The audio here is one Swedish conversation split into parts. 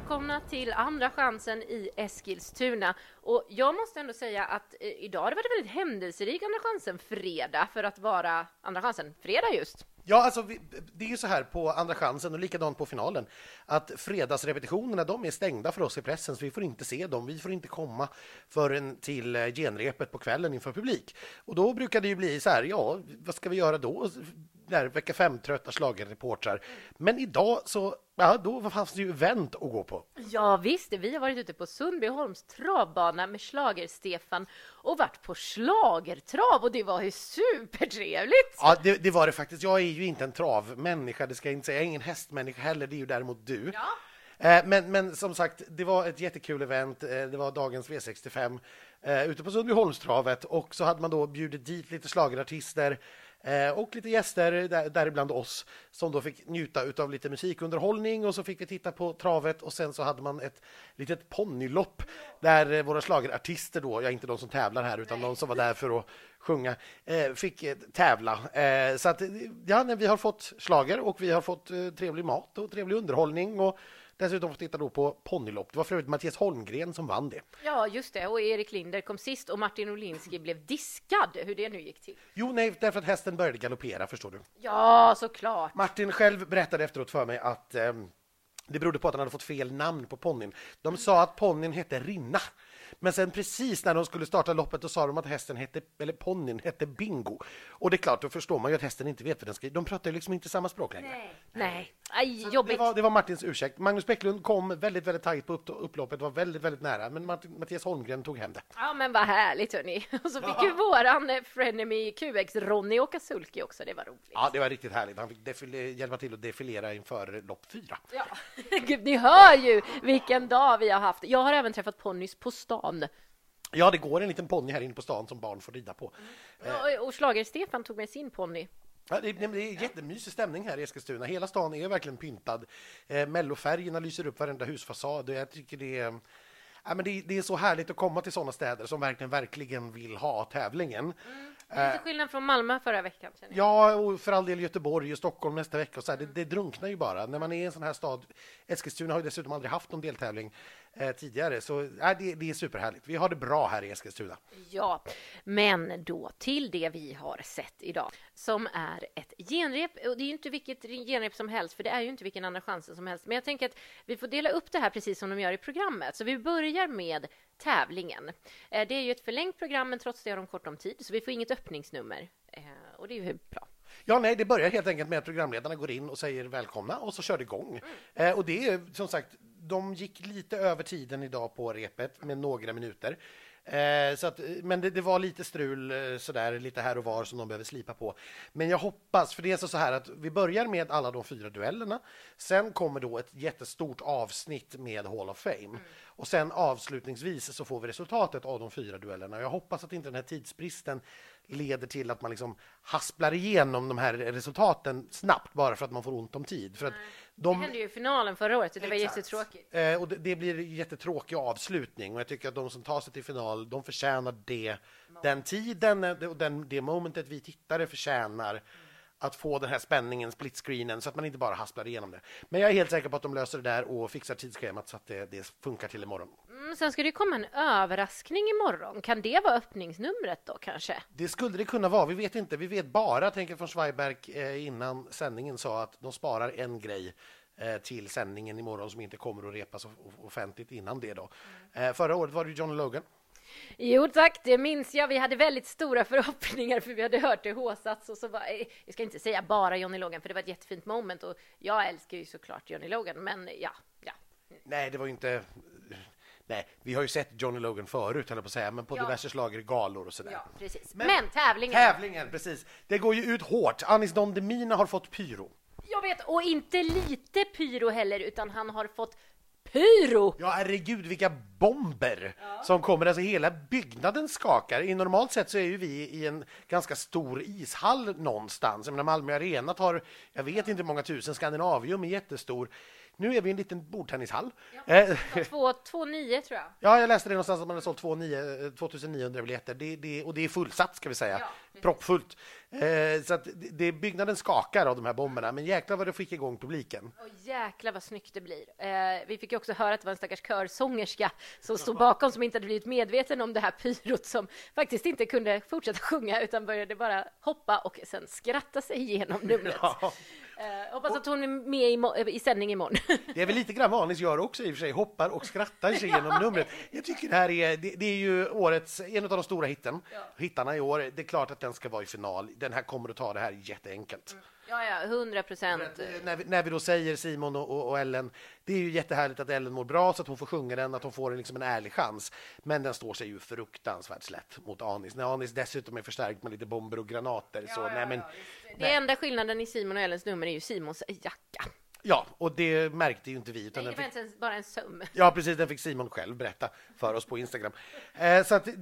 Välkomna till Andra chansen i Eskilstuna. Och jag måste ändå säga att eh, idag har det varit väldigt händelserik Andra chansen fredag för att vara Andra chansen fredag just. Ja, alltså vi, det är ju så här på Andra chansen och likadant på finalen att fredagsrepetitionerna de är stängda för oss i pressen så vi får inte se dem. Vi får inte komma förrän till eh, genrepet på kvällen inför publik. Och då brukar det ju bli så här, ja, vad ska vi göra då? Där, vecka fem trötta schlagerreportrar. Men idag så, ja, då fanns det ju event att gå på. Ja visst, vi har varit ute på Sundbyholms travbana med Schlager-Stefan och varit på schlagertrav och det var ju supertrevligt! Ja, det, det var det faktiskt. Jag är ju inte en travmänniska, det ska jag inte säga. Jag är ingen hästmänniska heller, det är ju däremot du. Ja. Eh, Men, men som sagt, det var ett jättekul event. Eh, Det var dagens V65 eh, ute på Sundbyholmstravet och så hade man då bjudit dit lite schlagerartister eh, Eh, och lite gäster, där, däribland oss, som då fick njuta av lite musikunderhållning och så fick vi titta på travet och sen så hade man ett litet ponnylopp där eh, våra schlagerartister då, ja inte de som tävlar här utan de som var där för att sjunga, eh, fick tävla. Så att, ja, vi har fått slager och vi har fått trevlig mat och trevlig underhållning och dessutom fått titta då på ponnylopp. Det var för övrigt Mattias Holmgren som vann det. Ja, just det. Och Erik Linder kom sist och Martin Olinski blev diskad, hur det nu gick till. Jo, nej, därför att hästen började galoppera, förstår du. Ja, såklart. Martin själv berättade efteråt för mig att ehm, det berodde på att han hade fått fel namn på ponnyn. De sa att ponnyn hette Rinna. Men sen precis när de skulle starta loppet då sa de att hästen hette, eller ponnyn hette Bingo. Och det är klart, då förstår man ju att hästen inte vet vad den ska De pratar ju liksom inte samma språk längre. Nej, Aj, Så jobbigt. Det var, det var Martins ursäkt. Magnus Bäcklund kom väldigt, väldigt tajt på upp, upploppet, var väldigt, väldigt nära. Men Martin, Mattias Holmgren tog hem det. Ja, men vad härligt hörni. Och så fick ju våran frenemy QX Ronny åka sulky också. Det var roligt. Ja, det var riktigt härligt. Han fick hjälpa till att defilera inför lopp fyra. Ja. Gud, ni hör ju vilken dag vi har haft. Jag har även träffat ponnys på stan. Ja, det går en liten ponny här inne på stan som barn får rida på. Och, och Schlager-Stefan tog med sin ponny. Ja, det, det är jättemysig stämning här i Eskilstuna. Hela stan är verkligen pyntad. Eh, mellofärgerna lyser upp varenda husfasad jag tycker det är, ja, men det, det är så härligt att komma till sådana städer som verkligen, verkligen vill ha tävlingen. Lite skillnad från Malmö förra veckan. Känner jag. Ja, och för all del Göteborg och Stockholm nästa vecka. Och så här, det, det drunknar ju bara. När man är i en sån här stad, Eskilstuna har ju dessutom aldrig haft någon deltävling eh, tidigare, så äh, det, det är superhärligt. Vi har det bra här i Eskilstuna. Ja, men då till det vi har sett idag som är ett genrep. Och det är ju inte vilket genrep som helst, för det är ju inte vilken andra chansen som helst. Men jag tänker att vi får dela upp det här precis som de gör i programmet. Så vi börjar med tävlingen. Eh, Det är ju ett förlängt program, men trots det har de kort om tid, så vi får inget öppningsnummer. Eh, Och det är ju bra. Ja, nej, det börjar helt enkelt med att programledarna går in och säger välkomna och så kör det igång. Eh, och det är som sagt, de gick lite över tiden idag på repet med några minuter. Eh, så att, men det, det var lite strul eh, sådär, lite här och var som de behöver slipa på. Men jag hoppas, för det är så så här att vi börjar med alla de fyra duellerna. Sen kommer då ett jättestort avsnitt med Hall of Fame. Och sen avslutningsvis så får vi resultatet av de fyra duellerna. Jag hoppas att inte den här tidsbristen leder till att man liksom hasplar igenom de här resultaten snabbt bara för att man får ont om tid. För att Det de, hände ju i finalen förra året, det var Exakt. jättetråkigt. Eh, och det, det blir en jättetråkig avslutning och jag tycker att de som tar sig till final, de förtjänar det. Den tiden eh, och den, det momentet vi tittare förtjänar att få den här spänningen, splitscreenen, så att man inte bara hasplar igenom det. Men jag är helt säker på att de löser det där och fixar tidsschemat så att det, det funkar till imorgon. Mm, sen ska det komma en överraskning imorgon. Kan det vara öppningsnumret då kanske? Det skulle det kunna vara, vi vet inte. Vi vet bara, tänker från Schweiberg eh, innan sändningen sa att de sparar en grej eh, till sändningen imorgon som inte kommer att repas off- offentligt innan det då. Eh, förra året var det John Logan. Jo tack, det minns jag. Vi hade väldigt stora förhoppningar för vi hade hört det håsats och så var, eh, jag ska inte säga bara Johnny Logan för det var ett jättefint moment och jag älskar ju såklart Johnny Logan men ja, ja. Nej, det var ju inte... Nej, vi har ju sett Johnny Logan förut, höll på att säga, men på Ja. diverse schlagergalor och sådär. Ja, precis. Men- Men, tävlingen. Tävlingen, precis. Det går ju ut hårt. Anis Don Demina har fått pyro. Jag vet, och inte lite pyro heller, utan han har fått pyro! Ja, herregud vilka bomber som kommer. Alltså hela byggnaden skakar. I normalt sett så är ju vi i en ganska stor ishall någonstans. Jag menar Malmö Arena tar, jag vet inte hur många tusen, Skandinavium är jättestor. Nu är vi i en liten bordtennishall. Eh, Två, två nio tror jag. Ja, jag läste det någonstans att man har sålt 29 2900 biljetter. Det, det, och det är fullsatt, ska vi säga. Ja. Proppfullt. Eh, så det, det, byggnaden skakar av de här bomberna, men jäklar vad det fick igång publiken. Och jäklar vad snyggt det blir. Eh, vi fick också höra att det var en stackars körsångerska som stod bakom som inte hade blivit medveten om det här pyrot som faktiskt inte kunde fortsätta sjunga utan började bara hoppa och sen skratta sig igenom numret. Ja. Eh, hoppas att hon är med i, mo- i sändning imorgon. Det är väl lite grann vad Anis gör också i och för sig, hoppar och skrattar sig igenom numret. Jag tycker det här är, det, det är ju årets, en av de stora hitten, hittarna i år. Det är klart att den ska vara i final. Den här kommer att ta det här jätteenkelt. Ja, ja, hundra procent. Eh, När vi, när vi då säger Simon och, och, Ellen, det är ju jättehärligt att Ellen mår bra så att hon får sjunga den, att hon får en, liksom en ärlig chans. Men den står sig ju fruktansvärt slätt mot Anis. När Anis dessutom är förstärkt med lite bomber och granater så nej men Det enda skillnaden i Simon och Ellens nummer är ju Simons jacka. ja, och det märkte ju inte vi. Nej, Utan det den var fick, ens bara en söm. ja, precis, den fick Simon själv berätta för oss på Instagram. Eh, så att, eh,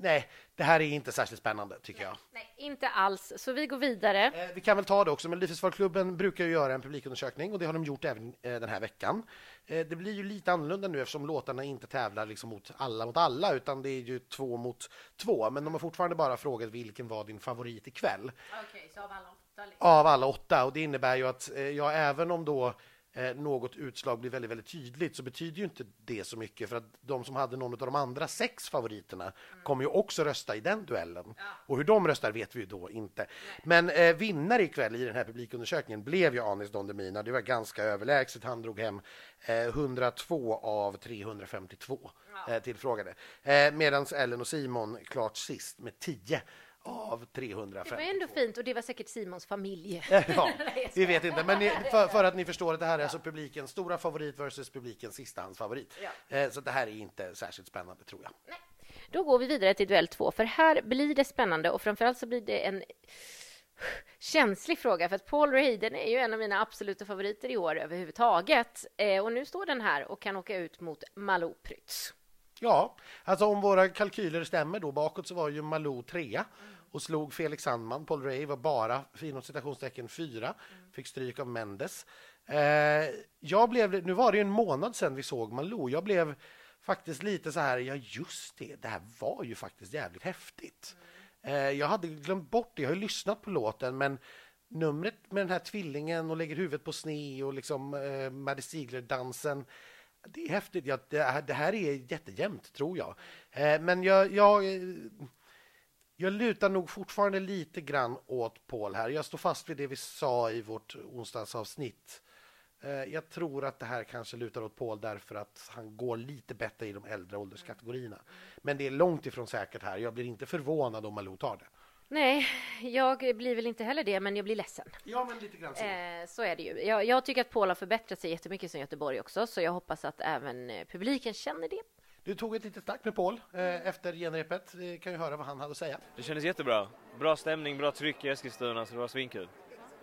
nej, det här är inte särskilt spännande tycker jag. Nej, inte alls. Så vi går vidare. Eh, Vi kan väl ta det också, Melodifestivalklubben brukar ju göra en publikundersökning och det har de gjort även eh, den här veckan. Eh, Det blir ju lite annorlunda nu eftersom låtarna inte tävlar liksom mot alla mot alla utan det är ju två mot två. Men de har fortfarande bara frågat vilken var din favorit ikväll? Okej, så av alla åtta. liksom. Av alla åtta och det innebär ju att eh, ja, även om då eh, något utslag blir väldigt, väldigt tydligt så betyder ju inte det så mycket för att de som hade någon av de andra sex favoriterna kommer ju också rösta i den duellen. Och hur de röstar vet vi ju då inte. Men eh, vinnare ikväll i den här publikundersökningen blev ju Anis Don Demina. Det var ganska överlägset. Han drog hem eh, 102 av 352 eh, tillfrågade. Eh, Medan Ellen och Simon klart sist med 10 av 352. Det var ändå fint och det var säkert Simons familj. Ja, vi vet inte, men ni, för, för att ni förstår att det här är alltså publikens stora favorit versus publikens sistahandsfavorit. Eh, Så det här är inte särskilt spännande tror jag. Då går vi vidare till duell två, för här blir det spännande och framförallt så blir det en känslig fråga för att Paul Hayden är ju en av mina absoluta favoriter i år överhuvudtaget. Eh, och nu står den här och kan åka ut mot Malou Prytz. Ja, alltså om våra kalkyler stämmer då bakåt så var ju Malou trea och slog Felix Sandman. Paul Ray var bara inom citationstecken fyra, fick stryk av Mendes. Eh, jag blev, nu var det ju en månad sedan vi såg Malou. Jag blev faktiskt lite så här, ja just det, det här var ju faktiskt jävligt häftigt. Eh, jag hade glömt bort det, jag har ju lyssnat på låten men numret med den här tvillingen och lägger huvudet på sne och liksom eh, Maddie Ziegler-dansen det är häftigt. Ja, det, här, är jättejämnt, tror jag. Eh, men jag, jag, eh, jag lutar nog fortfarande lite grann åt Paul här. Jag står fast vid det vi sa i vårt onsdagsavsnitt. Eh, jag tror att det här kanske lutar åt Paul därför att han går lite bättre i de äldre ålderskategorierna. Men det är långt ifrån säkert här. Jag blir inte förvånad om Malou tar det. Nej, jag blir väl inte heller det, men jag blir ledsen. Ja, men lite grann så. Eh, så är det ju. Jag, jag tycker att Paul har förbättrat sig jättemycket sen Göteborg också, så jag hoppas att även publiken känner det. Du tog ett litet snack med Paul eh, efter genrepet. Vi kan ju höra vad han hade att säga. Det kändes jättebra. Bra stämning, bra tryck i Eskilstuna, så det var svinkul.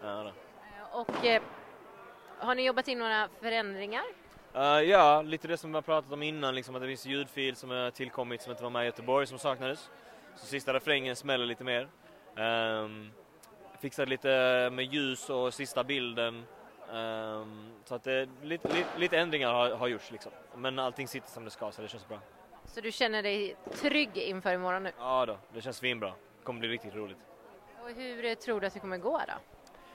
Ja, då. Eh, Och eh, har ni jobbat in några förändringar? Eh, ja, lite det som vi har pratat om innan, liksom att det finns ljudfil som har tillkommit som inte var med i Göteborg som saknades. Så sista refrängen smäller lite mer. Um, fixade lite med ljus och sista bilden. Ehm, så att det, lite, lite, lite ändringar har, har gjorts liksom. Men allting sitter som det ska så det känns bra. Så du känner dig trygg inför imorgon nu? Ja då, det känns svinbra. Det kommer bli riktigt roligt. Och hur eh, tror du att det kommer gå då?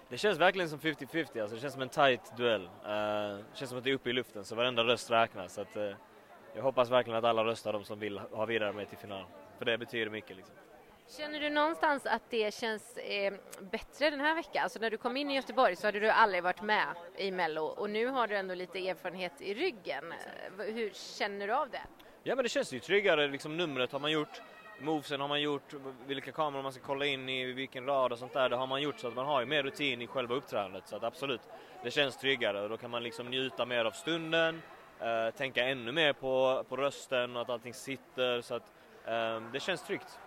Det känns verkligen som 50-50, alltså det känns som en tight duell. Eh, det känns som att det är uppe i luften, så varenda röst räknas. Så att, eh, jag hoppas verkligen att alla röstar de som vill ha vidare med till final. För det betyder mycket liksom. Känner du någonstans att det känns eh, bättre den här veckan? Alltså när du kom in i Göteborg så hade du aldrig varit med i Mello och nu har du ändå lite erfarenhet i ryggen. Eh, hur känner du av det? Ja men det känns ju tryggare, liksom numret har man gjort, movesen har man gjort, vilka kameror man ska kolla in i, vilken rad och sånt där, det har man gjort så att man har ju mer rutin i själva uppträdandet. Så att absolut, det känns tryggare och då kan man liksom njuta mer av stunden, eh, tänka ännu mer på, på rösten och att allting sitter så att eh, det känns tryggt.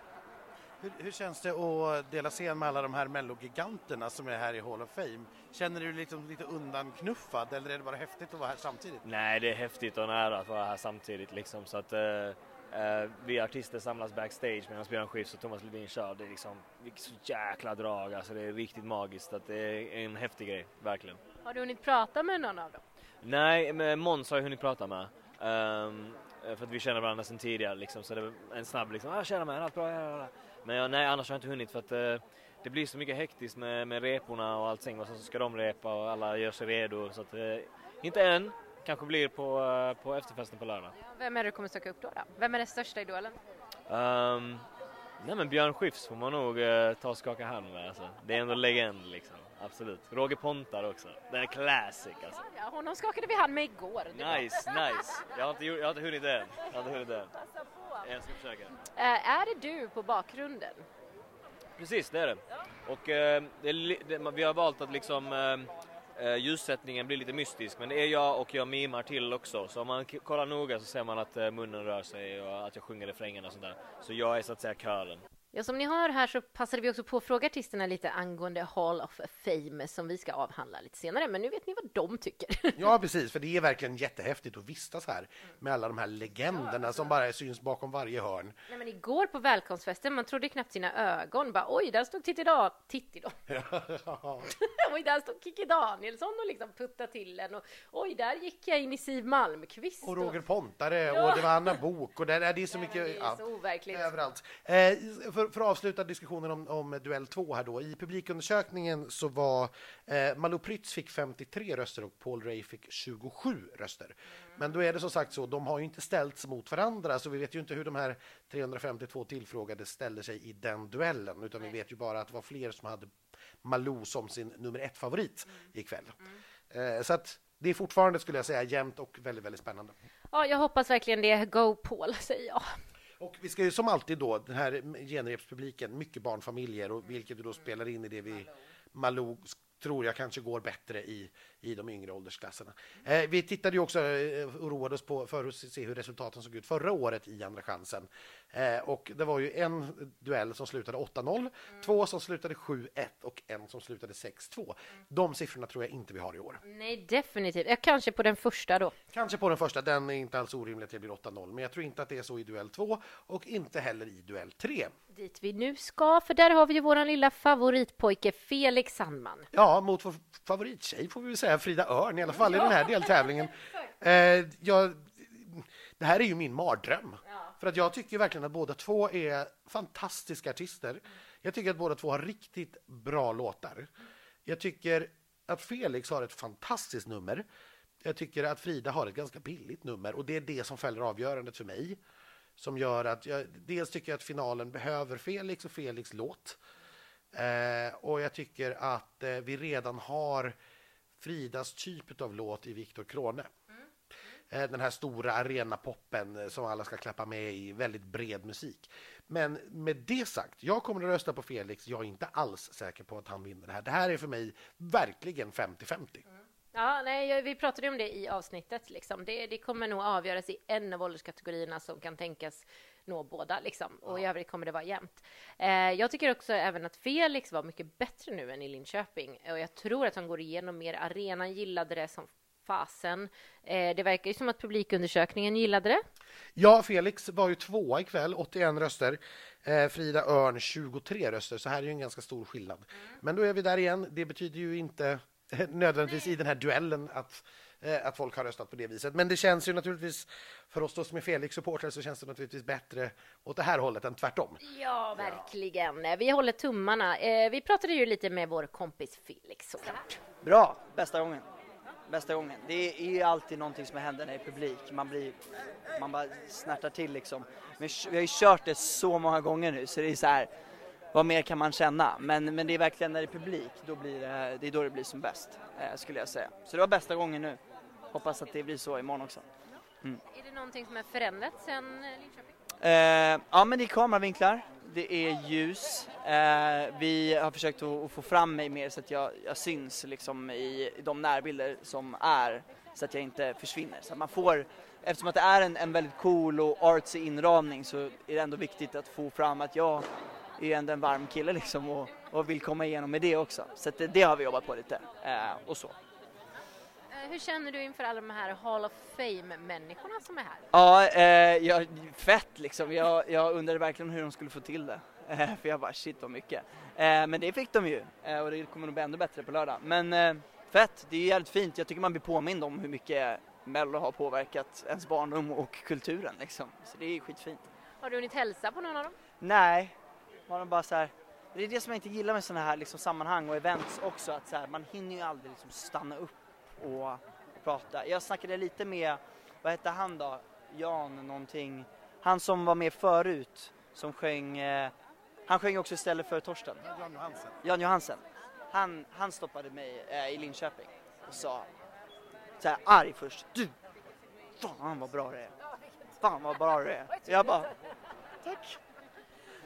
Hur, hur, känns det att dela scen med alla de här mellogiganterna som är här i Hall of Fame? Känner du dig liksom lite undanknuffad eller är det bara häftigt att vara här samtidigt? Nej, det är häftigt och nära att vara här samtidigt liksom så att uh, uh, vi artister samlas backstage medan Björn Skifs och Thomas Ledin kör. Det är liksom så jäkla drag alltså. Det är riktigt magiskt. Att det är en häftig grej, verkligen. Har du hunnit prata med någon av dem? Nej, med Måns har jag hunnit prata med. Um, för att vi känner varandra sedan tidigare liksom, så det var en snabb liksom, ah, tjena med allt bra, ja, ja. Men jag, nej, annars har jag inte hunnit för att uh, det blir så mycket hektiskt med, med reporna och allting och så ska de repa och alla gör sig redo så att uh, inte än, kanske blir på, uh, på efterfesten på lördag. Ja, vem är det du kommer söka upp då, då? Vem är den största idolen? Um, nej men Björn Skifs får man nog ta och skaka hand med alltså. Det är ändå legend liksom absolut. Roger Pontar också. Den är classic alltså. Ja, honom skakade vi hand med igår. Nice, nice. Jag har inte, jag har inte hunnit än. Jag har inte hunnit än. Jag ska försöka. Äh, är det du på bakgrunden? Precis, det är det. Och äh, det, det, vi har valt att liksom äh, ljussättningen blir lite mystisk men det är jag och jag mimar till också så om man kollar noga så ser man att munnen rör sig och att jag sjunger refrängen och sånt där. Så jag är så att säga kören. Ja, som ni hör här så passade vi också på att fråga artisterna lite angående Hall of Fame som vi ska avhandla lite senare, men nu vet ni vad de tycker. Ja, precis, för det är verkligen jättehäftigt att vistas här med alla de här legenderna som bara syns bakom varje hörn. Nej, men igår på välkomstfesten, man trodde knappt sina ögon. Bara, Oj, där stod Titti Dan... Titti då. Oj, där stod Kikki Danielsson och liksom puttade till en. Och, Oj, där gick jag in i Siv Malmkvist. Och Roger Pontare ja. och det var Anna Bok och det, det är så mycket... Det är så overkligt. Överallt. Eh, för för, för att avsluta diskussionen om, om duell 2 här då. I publikundersökningen så var eh, Malou Prytz fick 53 röster och Paul Ray fick 27 röster. Men då är det som sagt så, de har ju inte ställts mot varandra så vi vet ju inte hur de här 352 tillfrågade ställde sig i den duellen utan vi vet ju bara att det var fler som hade Malou som sin nummer ett favorit mm. ikväll. Mm. Eh, så att det är fortfarande skulle jag säga jämnt och väldigt, väldigt spännande. Ja, jag hoppas verkligen det. Go Paul, säger jag. Och vi ska ju som alltid då, den här genrepspubliken, mycket barnfamiljer, och vilket då spelar in i det vi Malou tror jag kanske går bättre i, i de yngre åldersklasserna. Eh, vi tittade ju också eh, och roade oss på för att se hur resultaten såg ut förra året i Andra chansen. Eh, och det var ju en duell som slutade 8-0, mm. två som slutade 7-1 och en som slutade 6-2. Mm. De siffrorna tror jag inte vi har i år. Nej, definitivt. Ja, kanske på den första då. Kanske på den första. Den är inte alls orimligt att det blir 8-0, men jag tror inte att det är så i duell 2 och inte heller i duell 3. Dit vi nu ska, för där har vi ju vår lilla favoritpojke Felix Sandman. Ja, mot vår favorittjej får vi väl säga, Frida Örn, i alla fall i den här deltävlingen. Eh, jag, det här är ju min mardröm. För att jag tycker verkligen att båda två är fantastiska artister. Jag tycker att båda två har riktigt bra låtar. Jag tycker att Felix har ett fantastiskt nummer. Jag tycker att Frida har ett ganska billigt nummer och det är det som fäller avgörandet för mig. Som gör att jag dels tycker jag att finalen behöver Felix och Felix låt. Eh, och jag tycker att eh, vi redan har Fridas typ av låt i Viktor Krone. Eh, den här stora arenapoppen eh, som alla ska klappa med i, väldigt bred musik. Men med det sagt, jag kommer att rösta på Felix. Jag är inte alls säker på att han vinner det här. Det här är för mig verkligen 50-50. Mm. Ja, nej, vi pratade om det i avsnittet. Liksom. Det, det, kommer nog avgöras i en av ålderskategorierna som kan tänkas nå båda. Liksom. Och ja. i övrigt kommer det vara jämnt. Eh, jag tycker också även att Felix var mycket bättre nu än i Linköping. Och jag tror att han går igenom mer. Arenan gillade det som fasen. Eh, det verkar ju som att publikundersökningen gillade det. Ja, Felix var ju tvåa ikväll, 81 röster. Eh, Frida Örn 23 röster, så här är ju en ganska stor skillnad. Mm. Men då är vi där igen. Det betyder ju inte nödvändigtvis i den här duellen att eh, att folk har röstat på det viset. Men det känns ju naturligtvis, för oss då som är Felix-supportrar, så känns det naturligtvis bättre åt det här hållet än tvärtom. Ja, verkligen. Ja. Vi håller tummarna. Eh, vi pratade ju lite med vår kompis Felix såklart. Bra, bästa gången bästa gången. Det är alltid någonting som händer när det är publik. Man, blir, man bara snärtar till liksom. Men vi har ju kört det så många gånger nu så det är så här, vad mer kan man känna? Men, men det är verkligen när det är publik, då blir det, det är då det blir som bäst, eh, skulle jag säga. Så det var bästa gången nu. Hoppas att det blir så imorgon också. Mm. Är det någonting som har förändrats sen Linköping? Eh, ja, men det är kameravinklar det är ljus. Eh, vi har försökt att, få fram mig mer så att jag, jag syns liksom i, de närbilder som är så att jag inte försvinner. Så att man får, eftersom att det är en, en väldigt cool och artsy inramning så är det ändå viktigt att få fram att jag ju ändå en varm kille liksom och, och vill komma igenom med det också. Så det, det har vi jobbat på lite eh, och så. Eh, Hur känner du inför alla de här Hall of Fame-människorna som är här? Ja, eh, jag, fett liksom. Jag, jag undrade verkligen hur de skulle få till det. Eh, för jag bara shit vad mycket. Eh, men det fick de ju eh, och det kommer nog bli ännu bättre på lördag. Men eh, fett, det är jävligt fint. Jag tycker man blir påmind om hur mycket Mello har påverkat ens barndom och kulturen liksom. Så det är skitfint. Har du hunnit hälsa på någon av dem? Nej, var de bara så här. Det är det som jag inte gillar med sådana här liksom, sammanhang och events också, att så här, man hinner ju aldrig liksom, stanna upp och prata. Jag snackade lite med, vad hette han då? Jan någonting. Han som var med förut, som sjöng, eh, han sjöng också istället för Torsten. Jan Johansen. Jan Johansen. Han, han stoppade mig eh, i Linköping och sa så här arg först. Du! Fan vad bra det är. Fan vad bra det är. Jag bara, tack.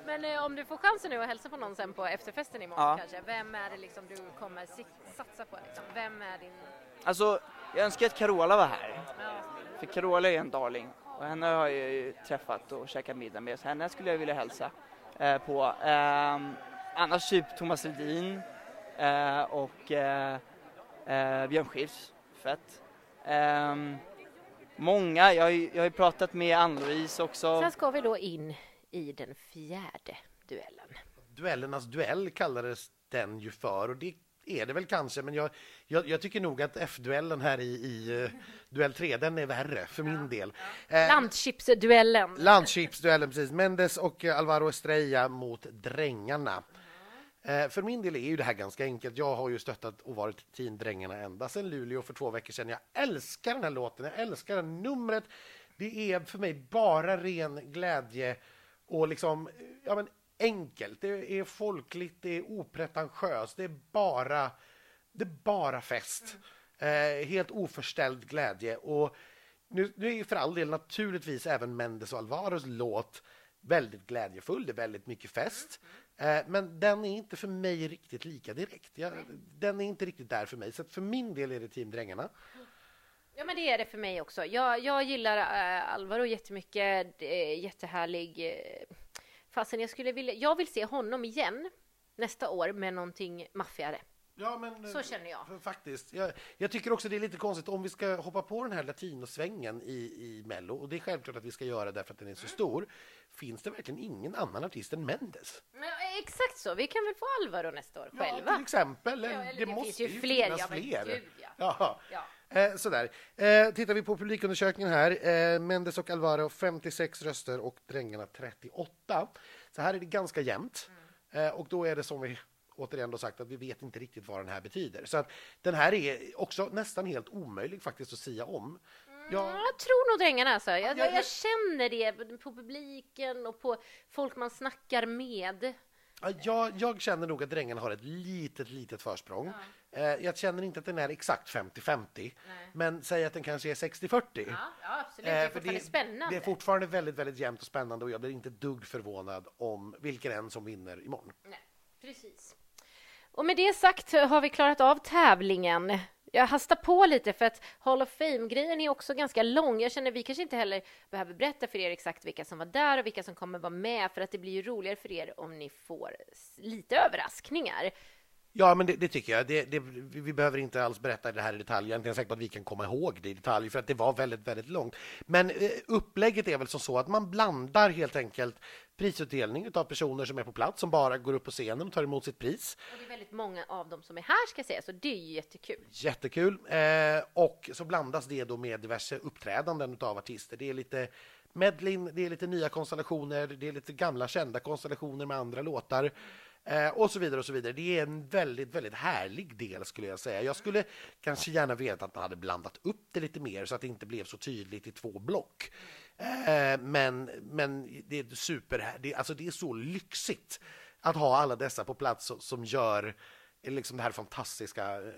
Men eh, om du får chansen nu att hälsa på någon sen på efterfesten imorgon Ja. kanske, vem är det liksom du kommer satsa på? Liksom? Vem är din... Alltså, jag önskar att Carola var här. Ja. För Carola är en darling och henne har jag ju träffat och käkat middag med så henne skulle jag vilja hälsa eh, på. Ehm, annars typ Thomas Ledin eh, och eh, eh, Björn Skifs, fett. Ehm, många, jag har ju, jag har ju pratat med Ann-Louise också. Sen ska vi då in i den fjärde duellen. Duellernas duell kallades den ju för och det är det väl kanske, men jag, jag, jag tycker nog att F-duellen här i, i eh, duell 3, den är värre för min del. Eh, Landchipsduellen. Landchipsduellen, precis. Mendes och eh, Alvaro Estrella mot Drängarna. Eh, För min del är ju det här ganska enkelt. Jag har ju stöttat och varit team Drängarna ända sedan Luleå för två veckor sedan. Jag älskar den här låten, jag älskar det här numret. Det är för mig bara ren glädje och liksom, ja men enkelt. Det är folkligt, det är opretentiöst, det är bara, det är bara fest. Eh, helt oförställd glädje. Och nu, nu är ju för all del naturligtvis även Mendes och Alvaros låt väldigt glädjefull, det är väldigt mycket fest. Eh, men den är inte för mig riktigt lika direkt. Jag, den är inte riktigt där för mig. Så för min del är det Team Drängarna. Ja, men det är det för mig också. Jag, jag gillar äh, Alvaro jättemycket. Det är jättehärlig. eh, Fastän jag skulle vilja... Jag vill se honom igen nästa år med någonting maffigare. Ja, men, Så känner jag. Faktiskt. Jag, jag tycker också det är lite konstigt om vi ska hoppa på den här latinosvängen i, i Mello, och det är självklart att vi ska göra därför att den är så stor. Finns det verkligen ingen annan artist än Mendes? Men, eh, exakt så. Vi kan väl få Alvaro nästa år Ja, själva. till exempel. Ja, det, eller det måste finns ju ju fler, finnas ja, fler. gud, ja. Ja. Eh, sådär. Eh, tittar vi på publikundersökningen här. Eh, Mendes och Alvaro 56 röster och Drängarna 38. Så här är det ganska jämnt. Mm. Eh, och då är det som vi återigen då sagt att vi vet inte riktigt vad den här betyder. Så att den här är också nästan helt omöjlig faktiskt att sia om. Ja, Jag, jag tror nog Drängarna alltså. Jag, jag- jag, jag känner det på publiken och på folk man snackar med. Ja, jag, jag känner nog att Drängarna har ett litet, litet försprång. Eh, jag känner inte att den är exakt 50-50, men säg att den kanske är 60-40. Ja, ja absolut. Det Eh, är för fortfarande spännande. Det är fortfarande väldigt, väldigt jämnt och spännande och jag blir inte dugg förvånad om vilken en som vinner imorgon. Nej, precis. Och med det sagt har vi klarat av tävlingen. Jag hastar på lite för att Hall of Fame-grejen är också ganska lång. Jag känner vi kanske inte heller behöver berätta för er exakt vilka som var där och vilka som kommer vara med för att det blir ju roligare för er om ni får lite överraskningar. Ja, men det, det tycker jag. Det, det, vi vi behöver inte alls berätta det här i detalj. Jag är inte ens säker på att vi kan komma ihåg det i detalj, för att det var väldigt, väldigt långt. Men eh, upplägget är väl som så att man blandar helt enkelt prisutdelning av personer som är på plats, som bara går upp på scenen och tar emot sitt pris. Och det är väldigt många av dem som är här ska jag säga, så det är ju jättekul. Jättekul. Eh, och så blandas det då med diverse uppträdanden av artister. Det är lite medlin, det är lite nya konstellationer, det är lite gamla kända konstellationer med andra låtar. Eh, och så vidare och så vidare. Det är en väldigt, väldigt härlig del skulle jag säga. Jag skulle kanske gärna veta att man hade blandat upp det lite mer så att det inte blev så tydligt i två block. Eh, men, men det är super, det, alltså det är så lyxigt att ha alla dessa på plats som- gör eh, liksom det här fantastiska, eh,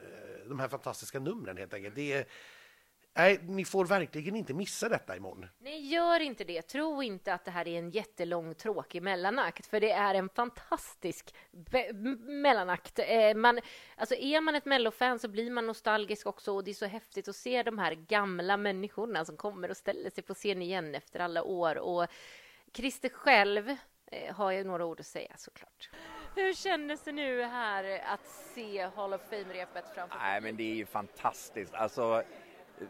de här fantastiska numren helt enkelt. Det är, nej, ni får verkligen inte missa detta imorgon. Nej, gör inte det. Tro inte att det här är en jättelång, tråkig mellanakt, för det är en fantastisk mellanakt. Eh, man, alltså är man ett mellofan så blir man nostalgisk också och det är så häftigt att se de här gamla människorna som kommer och ställer sig på scen igen efter alla år. Och Christer själv eh, har ju några ord att säga såklart. Hur kändes det nu här att se Hall of Fame-repet framför Nej, men det är ju fantastiskt. Alltså,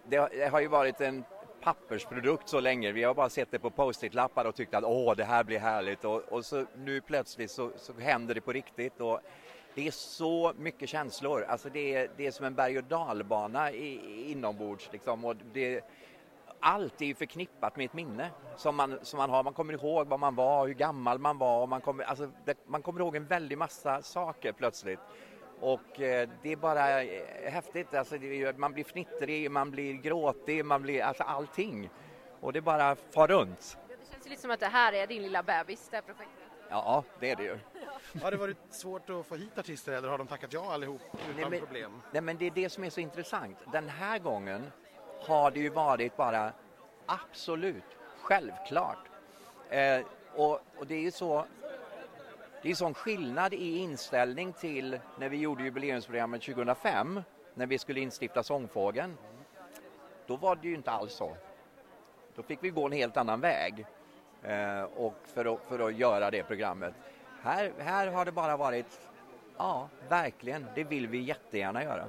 det, har ju varit en pappersprodukt så länge. Vi har bara sett det på post-it-lappar och tyckt att åh, det här blir härligt och, och så nu plötsligt så, så händer det på riktigt. Och det är så mycket känslor. Alltså det är, det är som en berg och dalbana i, inombords. Liksom. Och det, allt är ju förknippat med ett minne som man, som man har. Man kommer ihåg vad man var, hur gammal man var. Och man, kommer, alltså, det, man kommer ihåg en väldig massa saker plötsligt. Och eh, det är bara eh, häftigt. Alltså, det, man blir fnittrig, man blir gråtig, man blir alltså allting. Och det bara far runt. Det känns lite som att det här är din lilla bebis, det här projektet. Ja, det är det ju. Har det varit svårt att få hit artister eller har de tackat ja allihop utan Nej, men, problem? Nej, men det är det som är så intressant. Den här gången har det ju varit bara absolut självklart. Eh, och, och det är ju så det är sån skillnad i inställning till när vi gjorde jubileumsprogrammet 2005 när vi skulle instifta Sångfågeln. Då var det ju inte alls så. Då fick vi gå en helt annan väg eh, och för, att, för att göra det programmet. Här, här har det bara varit, ja, verkligen, det vill vi jättegärna göra.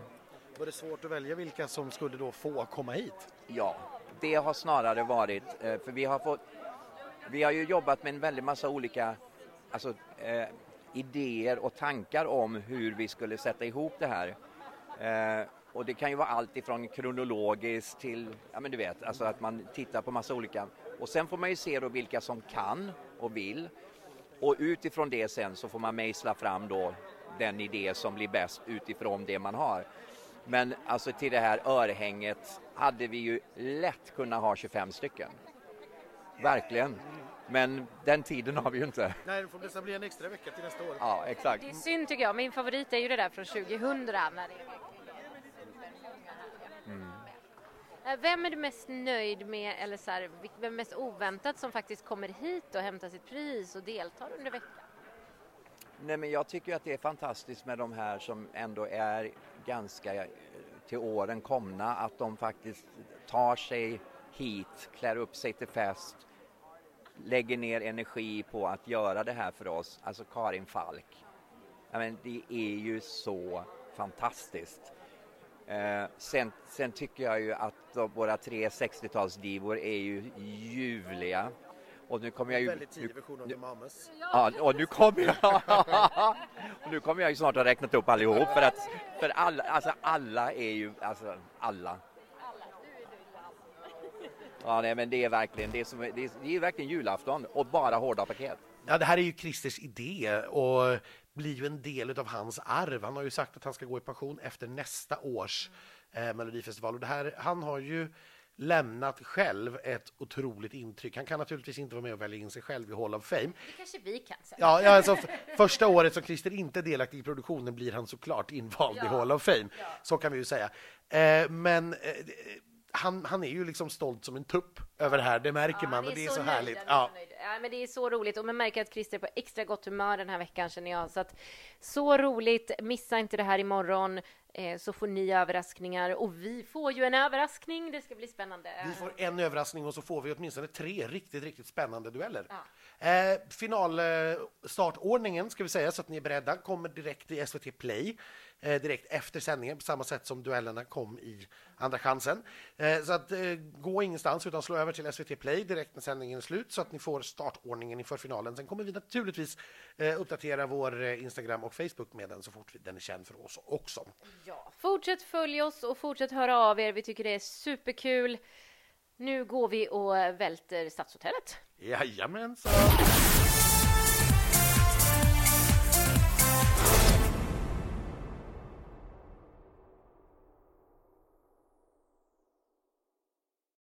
Var det svårt att välja vilka som skulle då få komma hit? Ja, det har snarare varit, eh, för vi har fått, vi har ju jobbat med en väldig massa olika alltså, eh, idéer och tankar om hur vi skulle sätta ihop det här. Eh, och det kan ju vara allt ifrån kronologiskt till, ja men du vet, alltså att man tittar på massa olika. Och sen får man ju se då vilka som kan och vill. Och utifrån det sen så får man mejsla fram då den idé som blir bäst utifrån det man har. Men alltså till det här örhänget hade vi ju lätt kunnat ha 25 stycken. Verkligen. Men den tiden har vi ju inte. Nej, det får nästan bli en extra vecka till nästa år. Ja, exakt. Det är synd tycker jag. Min favorit är ju det där från 2000 när det är Mm. Eh, Vem är du mest nöjd med, eller så här, vem är mest oväntat som faktiskt kommer hit och hämtar sitt pris och deltar under veckan? Nej, men jag tycker att det är fantastiskt med de här som ändå är ganska eh, till åren komna, att de faktiskt tar sig hit, klär upp sig till fest, lägger ner energi på att göra det här för oss. Alltså Karin Falk. Ja, men det är ju så fantastiskt. Eh, sen, sen tycker jag ju att de, våra tre 60-talsdivor är ju ljuvliga. Och nu kommer jag ju... Väldigt tidig nu- version av nu- The Mamas. Ja, och nu kommer jag... och nu kommer jag ju snart att räknat upp allihop för att för alla, alltså alla är ju, alltså alla. Ja, nej, men det är verkligen, det är, som, det är, det är verkligen julafton och bara hårda paket. Ja, det här är ju Christers idé och blir ju en del av hans arv. Han har ju sagt att han ska gå i pension efter nästa års eh, Melodifestival. Och det här, han har ju lämnat själv ett otroligt intryck. Han kan naturligtvis inte vara med och välja in sig själv i Hall of Fame. Det kanske vi kan säga. Ja, ja, alltså, första året som Christer inte är delaktig i produktionen blir han såklart invald i Hall of Fame. Så kan vi ju säga. Eh, men eh, han, han är ju liksom stolt som en tupp över det här, det märker man. Och det är så, nöjd, härligt. Ja. så. Ja, men det är så roligt och man märker att Christer är på extra gott humör den här veckan känner jag. Så, att, så roligt, missa inte det här imorgon eh, så får ni överraskningar och vi får ju en överraskning. Det ska bli spännande. Vi får en överraskning och så får vi åtminstone tre riktigt, riktigt spännande dueller. Ja. Eh, Finalstartordningen ska vi säga så att ni är beredda kommer direkt i SVT Play eh, direkt efter sändningen på samma sätt som duellerna kom i Andra chansen. Eh, så att eh, gå ingenstans utan slå över till SVT Play direkt när sändningen är slut så att ni får startordningen inför finalen. Sen kommer vi naturligtvis eh, uppdatera vår eh, Instagram och Facebook med den så fort den är känd för oss också. Ja. Fortsätt följa oss och fortsätt höra av er. Vi tycker det är superkul. Nu går vi och välter Stadshotellet. Jajamensan!